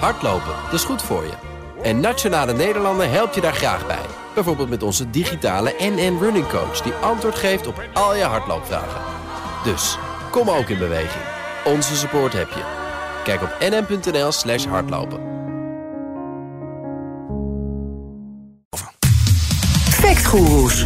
Hardlopen, dat is goed voor je. En Nationale Nederlanden helpt je daar graag bij. Bijvoorbeeld met onze digitale NN Running Coach... die antwoord geeft op al je hardloopvragen. Dus, kom ook in beweging. Onze support heb je. Kijk op nn.nl slash hardlopen. Factgoeroes.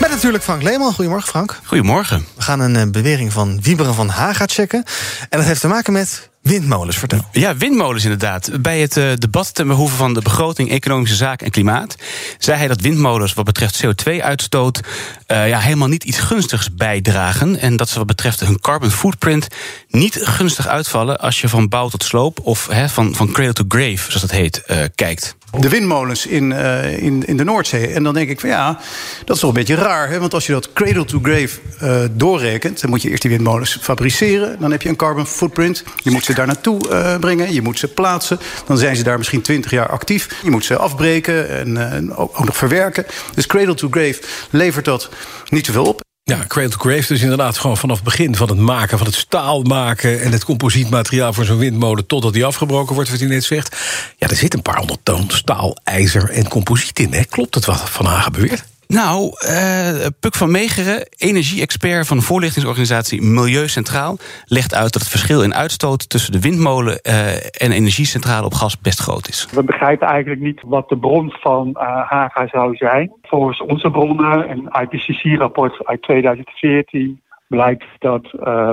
Met natuurlijk Frank Leeman. Goedemorgen, Frank. Goedemorgen. We gaan een eh, bewering van Wieberen van Haga checken. En dat heeft te maken met windmolens. Vertel. Ja, windmolens inderdaad. Bij het uh, debat ten behoeve van de begroting Economische Zaken en Klimaat... zei hij dat windmolens wat betreft CO2-uitstoot... Uh, ja, helemaal niet iets gunstigs bijdragen. En dat ze wat betreft hun carbon footprint niet gunstig uitvallen... als je van bouw tot sloop of van, van cradle to grave, zoals dat heet, uh, kijkt de windmolens in, uh, in, in de Noordzee. En dan denk ik van ja, dat is toch een beetje raar. Hè? Want als je dat cradle to grave uh, doorrekent... dan moet je eerst die windmolens fabriceren. Dan heb je een carbon footprint. Je moet ze daar naartoe uh, brengen. Je moet ze plaatsen. Dan zijn ze daar misschien 20 jaar actief. Je moet ze afbreken en ook, ook nog verwerken. Dus cradle to grave levert dat niet zoveel op. Ja, Cradle to Grave dus inderdaad gewoon vanaf het begin van het maken... van het staal maken en het composietmateriaal voor zo'n windmolen... totdat die afgebroken wordt, wat u net zegt. Ja, er zit een paar honderd toon staal, ijzer en composiet in. Hè? Klopt het wat Van Hagen beweert? Nou, uh, Puk van Megeren, energie-expert van de voorlichtingsorganisatie Milieu Centraal, legt uit dat het verschil in uitstoot tussen de windmolen uh, en energiecentrale op gas best groot is. We begrijpen eigenlijk niet wat de bron van uh, Haga zou zijn. Volgens onze bronnen, een IPCC-rapport uit 2014, blijkt dat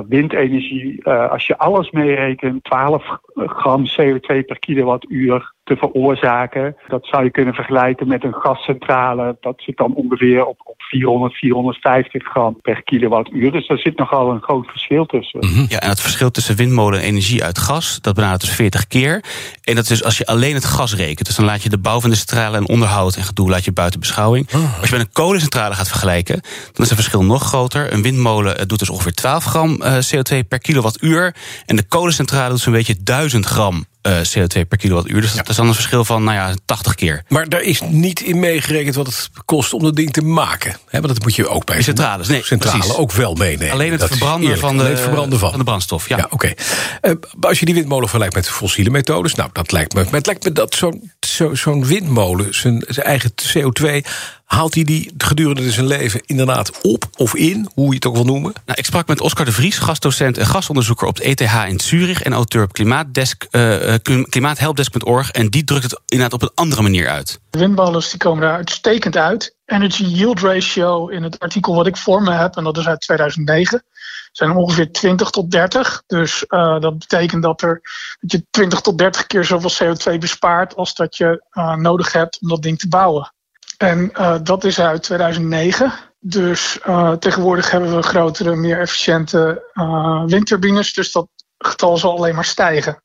windenergie, als je alles meerekent, 12 gram CO2 per kilowattuur te veroorzaken. Dat zou je kunnen vergelijken met een gascentrale. Dat zit dan ongeveer op, op 400, 450 gram per kilowattuur. Dus daar zit nogal een groot verschil tussen. Mm -hmm. Ja, en het verschil tussen windmolen en energie uit gas, dat benadert dus 40 keer. En dat is dus als je alleen het gas rekent. Dus dan laat je de bouw van de centrale en onderhoud en gedoe laat je buiten beschouwing. Oh. Als je met een kolencentrale gaat vergelijken, dan is het verschil nog groter. Een windmolen doet dus ongeveer 12 gram CO2 per kilowattuur. En de kolencentrale doet zo'n beetje 1000 gram uh, CO2 per kilowattuur. Dus ja. dat is dan een verschil van nou ja, 80 keer. Maar daar is niet in meegerekend wat het kost om dat ding te maken. He, want dat moet je ook bij centrales, nee, centrale precies. ook wel meenemen. Alleen het dat verbranden, van de, het verbranden van. van de brandstof. Ja, ja oké. Okay. Uh, als je die windmolen vergelijkt met fossiele methodes, nou dat lijkt me. Maar het lijkt me dat zo'n zo, zo windmolen zijn, zijn eigen CO2 Haalt hij die gedurende zijn leven inderdaad op of in, hoe je het ook wil noemen? Nou, ik sprak met Oscar de Vries, gastdocent en gastonderzoeker op de ETH in Zurich en auteur op klimaatdesk, uh, klimaathelpdesk.org. En die drukt het inderdaad op een andere manier uit. De windmolens die komen daar uitstekend uit. Energy Yield Ratio in het artikel wat ik voor me heb, en dat is uit 2009 zijn ongeveer 20 tot 30. Dus uh, dat betekent dat, er, dat je 20 tot 30 keer zoveel CO2 bespaart als dat je uh, nodig hebt om dat ding te bouwen. En uh, dat is uit 2009. Dus tegenwoordig hebben we grotere, meer efficiënte windturbines. Dus dat getal zal alleen maar stijgen.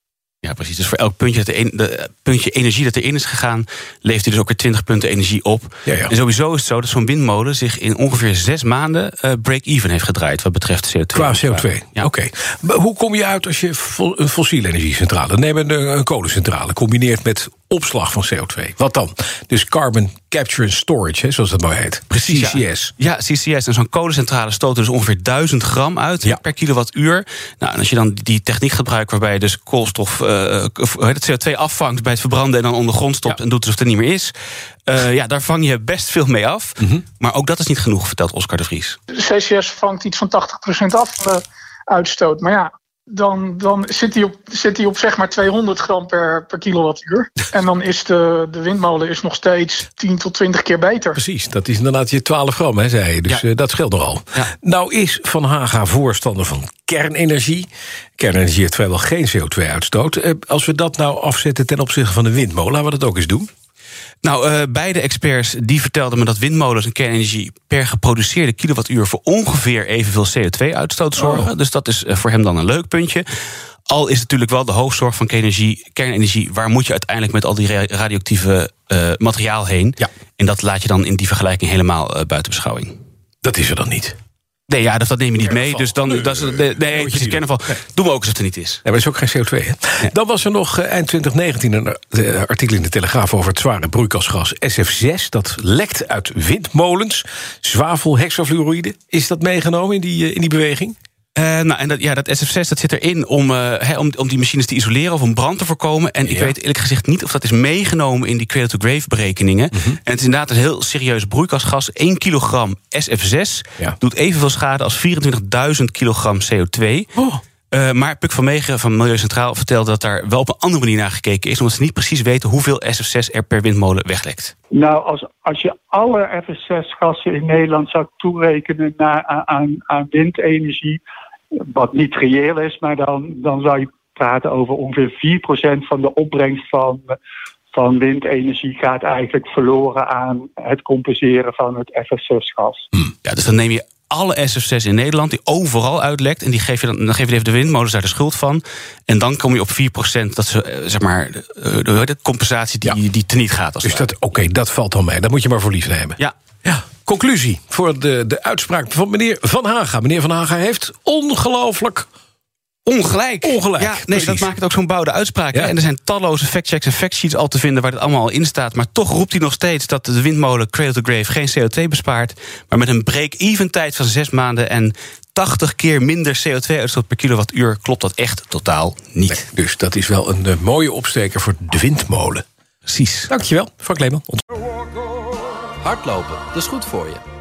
Ja, precies. Dus voor elk puntje, dat er de, puntje energie dat erin is gegaan, levert hij dus ook weer 20 punten energie op. Ja, ja. En sowieso is het zo dat zo'n windmolen zich in ongeveer zes maanden uh, break-even heeft gedraaid wat betreft CO2. Qua CO2. Ja. Oké. Okay. Hoe kom je uit als je een fossiele energiecentrale, neem een, een kolencentrale, combineert met opslag van CO2? Wat dan? Dus carbon capture and storage, hè, zoals dat maar heet. Precies. CCS. Ja, ja CCS. En zo'n kolencentrale stoot dus ongeveer 1000 gram uit ja. per kilowattuur. Nou, en als je dan die techniek gebruikt waarbij je dus koolstof, uh, het CO2 afvangt bij het verbranden en dan onder grond stopt ja. en doet alsof het er niet meer is. Uh, ja, daar vang je best veel mee af. Mm -hmm. Maar ook dat is niet genoeg, vertelt Oscar de Vries. CCS vangt iets van 80% af uh, uitstoot. Maar ja, dan, dan zit, hij op, zit hij op zeg maar 200 gram per, per kilowattuur. En dan is de, de windmolen is nog steeds 10 tot 20 keer beter. Precies, dat is inderdaad je 12 gram, hè, zei je. Dus ja. uh, dat scheelt nogal. Ja. Nou is Van Haga voorstander van kernenergie. Kernenergie heeft vrijwel geen CO2-uitstoot. Uh, als we dat nou afzetten ten opzichte van de windmolen, laten we dat ook eens doen. Nou, uh, beide experts die vertelden me dat windmolens en kernenergie per geproduceerde kilowattuur voor ongeveer evenveel CO2-uitstoot zorgen. Oh. Dus dat is uh, voor hem dan een leuk puntje. Al is natuurlijk wel de hoofdzorg van kernenergie, kernenergie, waar moet je uiteindelijk met al die radioactieve uh, materiaal heen? Ja. En dat laat je dan in die vergelijking helemaal buiten beschouwing. Dat is er dan niet. Nee, ja, dat, dat neem je niet mee. Dus dan, nee, dat is, nee, nee precies, kernval. Doen we ook alsof het er niet is. Nee, maar dat is ook geen CO2. Hè? Dan was er nog eind 2019 een artikel in de Telegraaf over het zware broeikasgas SF6. Dat lekt uit windmolens. Zwavel, hexafluoride. Is dat meegenomen in die, in die beweging? Uh, nou, en dat, ja, dat SF6 dat zit erin om, uh, he, om, om die machines te isoleren of om brand te voorkomen. En ik weet eerlijk gezegd niet of dat is meegenomen in die cradle-to-grave berekeningen. Mm -hmm. En het is inderdaad een heel serieus broeikasgas. 1 kilogram SF6 ja. doet evenveel schade als 24.000 kilogram CO2. Oh. Uh, maar Puk van Meegen van Milieu Centraal vertelde dat daar wel op een andere manier naar gekeken is, omdat ze niet precies weten hoeveel SF6 er per windmolen weglekt. Nou, als, als je alle SF6-gassen in Nederland zou toerekenen naar, aan, aan windenergie, wat niet reëel is, maar dan, dan zou je praten over ongeveer 4% van de opbrengst van, van windenergie gaat eigenlijk verloren aan het compenseren van het FS6-gas. Ja, dus dan neem je alle SF6 in Nederland, die overal uitlekt. En die geef je dan, dan geef je even de windmolens daar de schuld van. En dan kom je op 4% dat ze, eh, zeg maar, de, de compensatie die, ja. die teniet gaat. Als dus dat, oké, dat valt dan mee. Dat moet je maar voor lief nemen. Ja. ja. Conclusie voor de, de uitspraak van meneer Van Haga. Meneer Van Haga heeft ongelooflijk Ongelijk. Ongelijk. Ja, nee, dat maakt het ook zo'n bouwde uitspraak. Ja. En er zijn talloze factchecks en factsheets al te vinden waar dit allemaal al in staat. Maar toch roept hij nog steeds dat de windmolen Cradle to Grave geen CO2 bespaart. Maar met een break-even tijd van zes maanden en 80 keer minder CO2-uitstoot per kilowattuur klopt dat echt totaal niet. Nee, dus dat is wel een uh, mooie opsteker voor de windmolen. Precies. Dankjewel, Frank Leeman. Hardlopen, dat is goed voor je.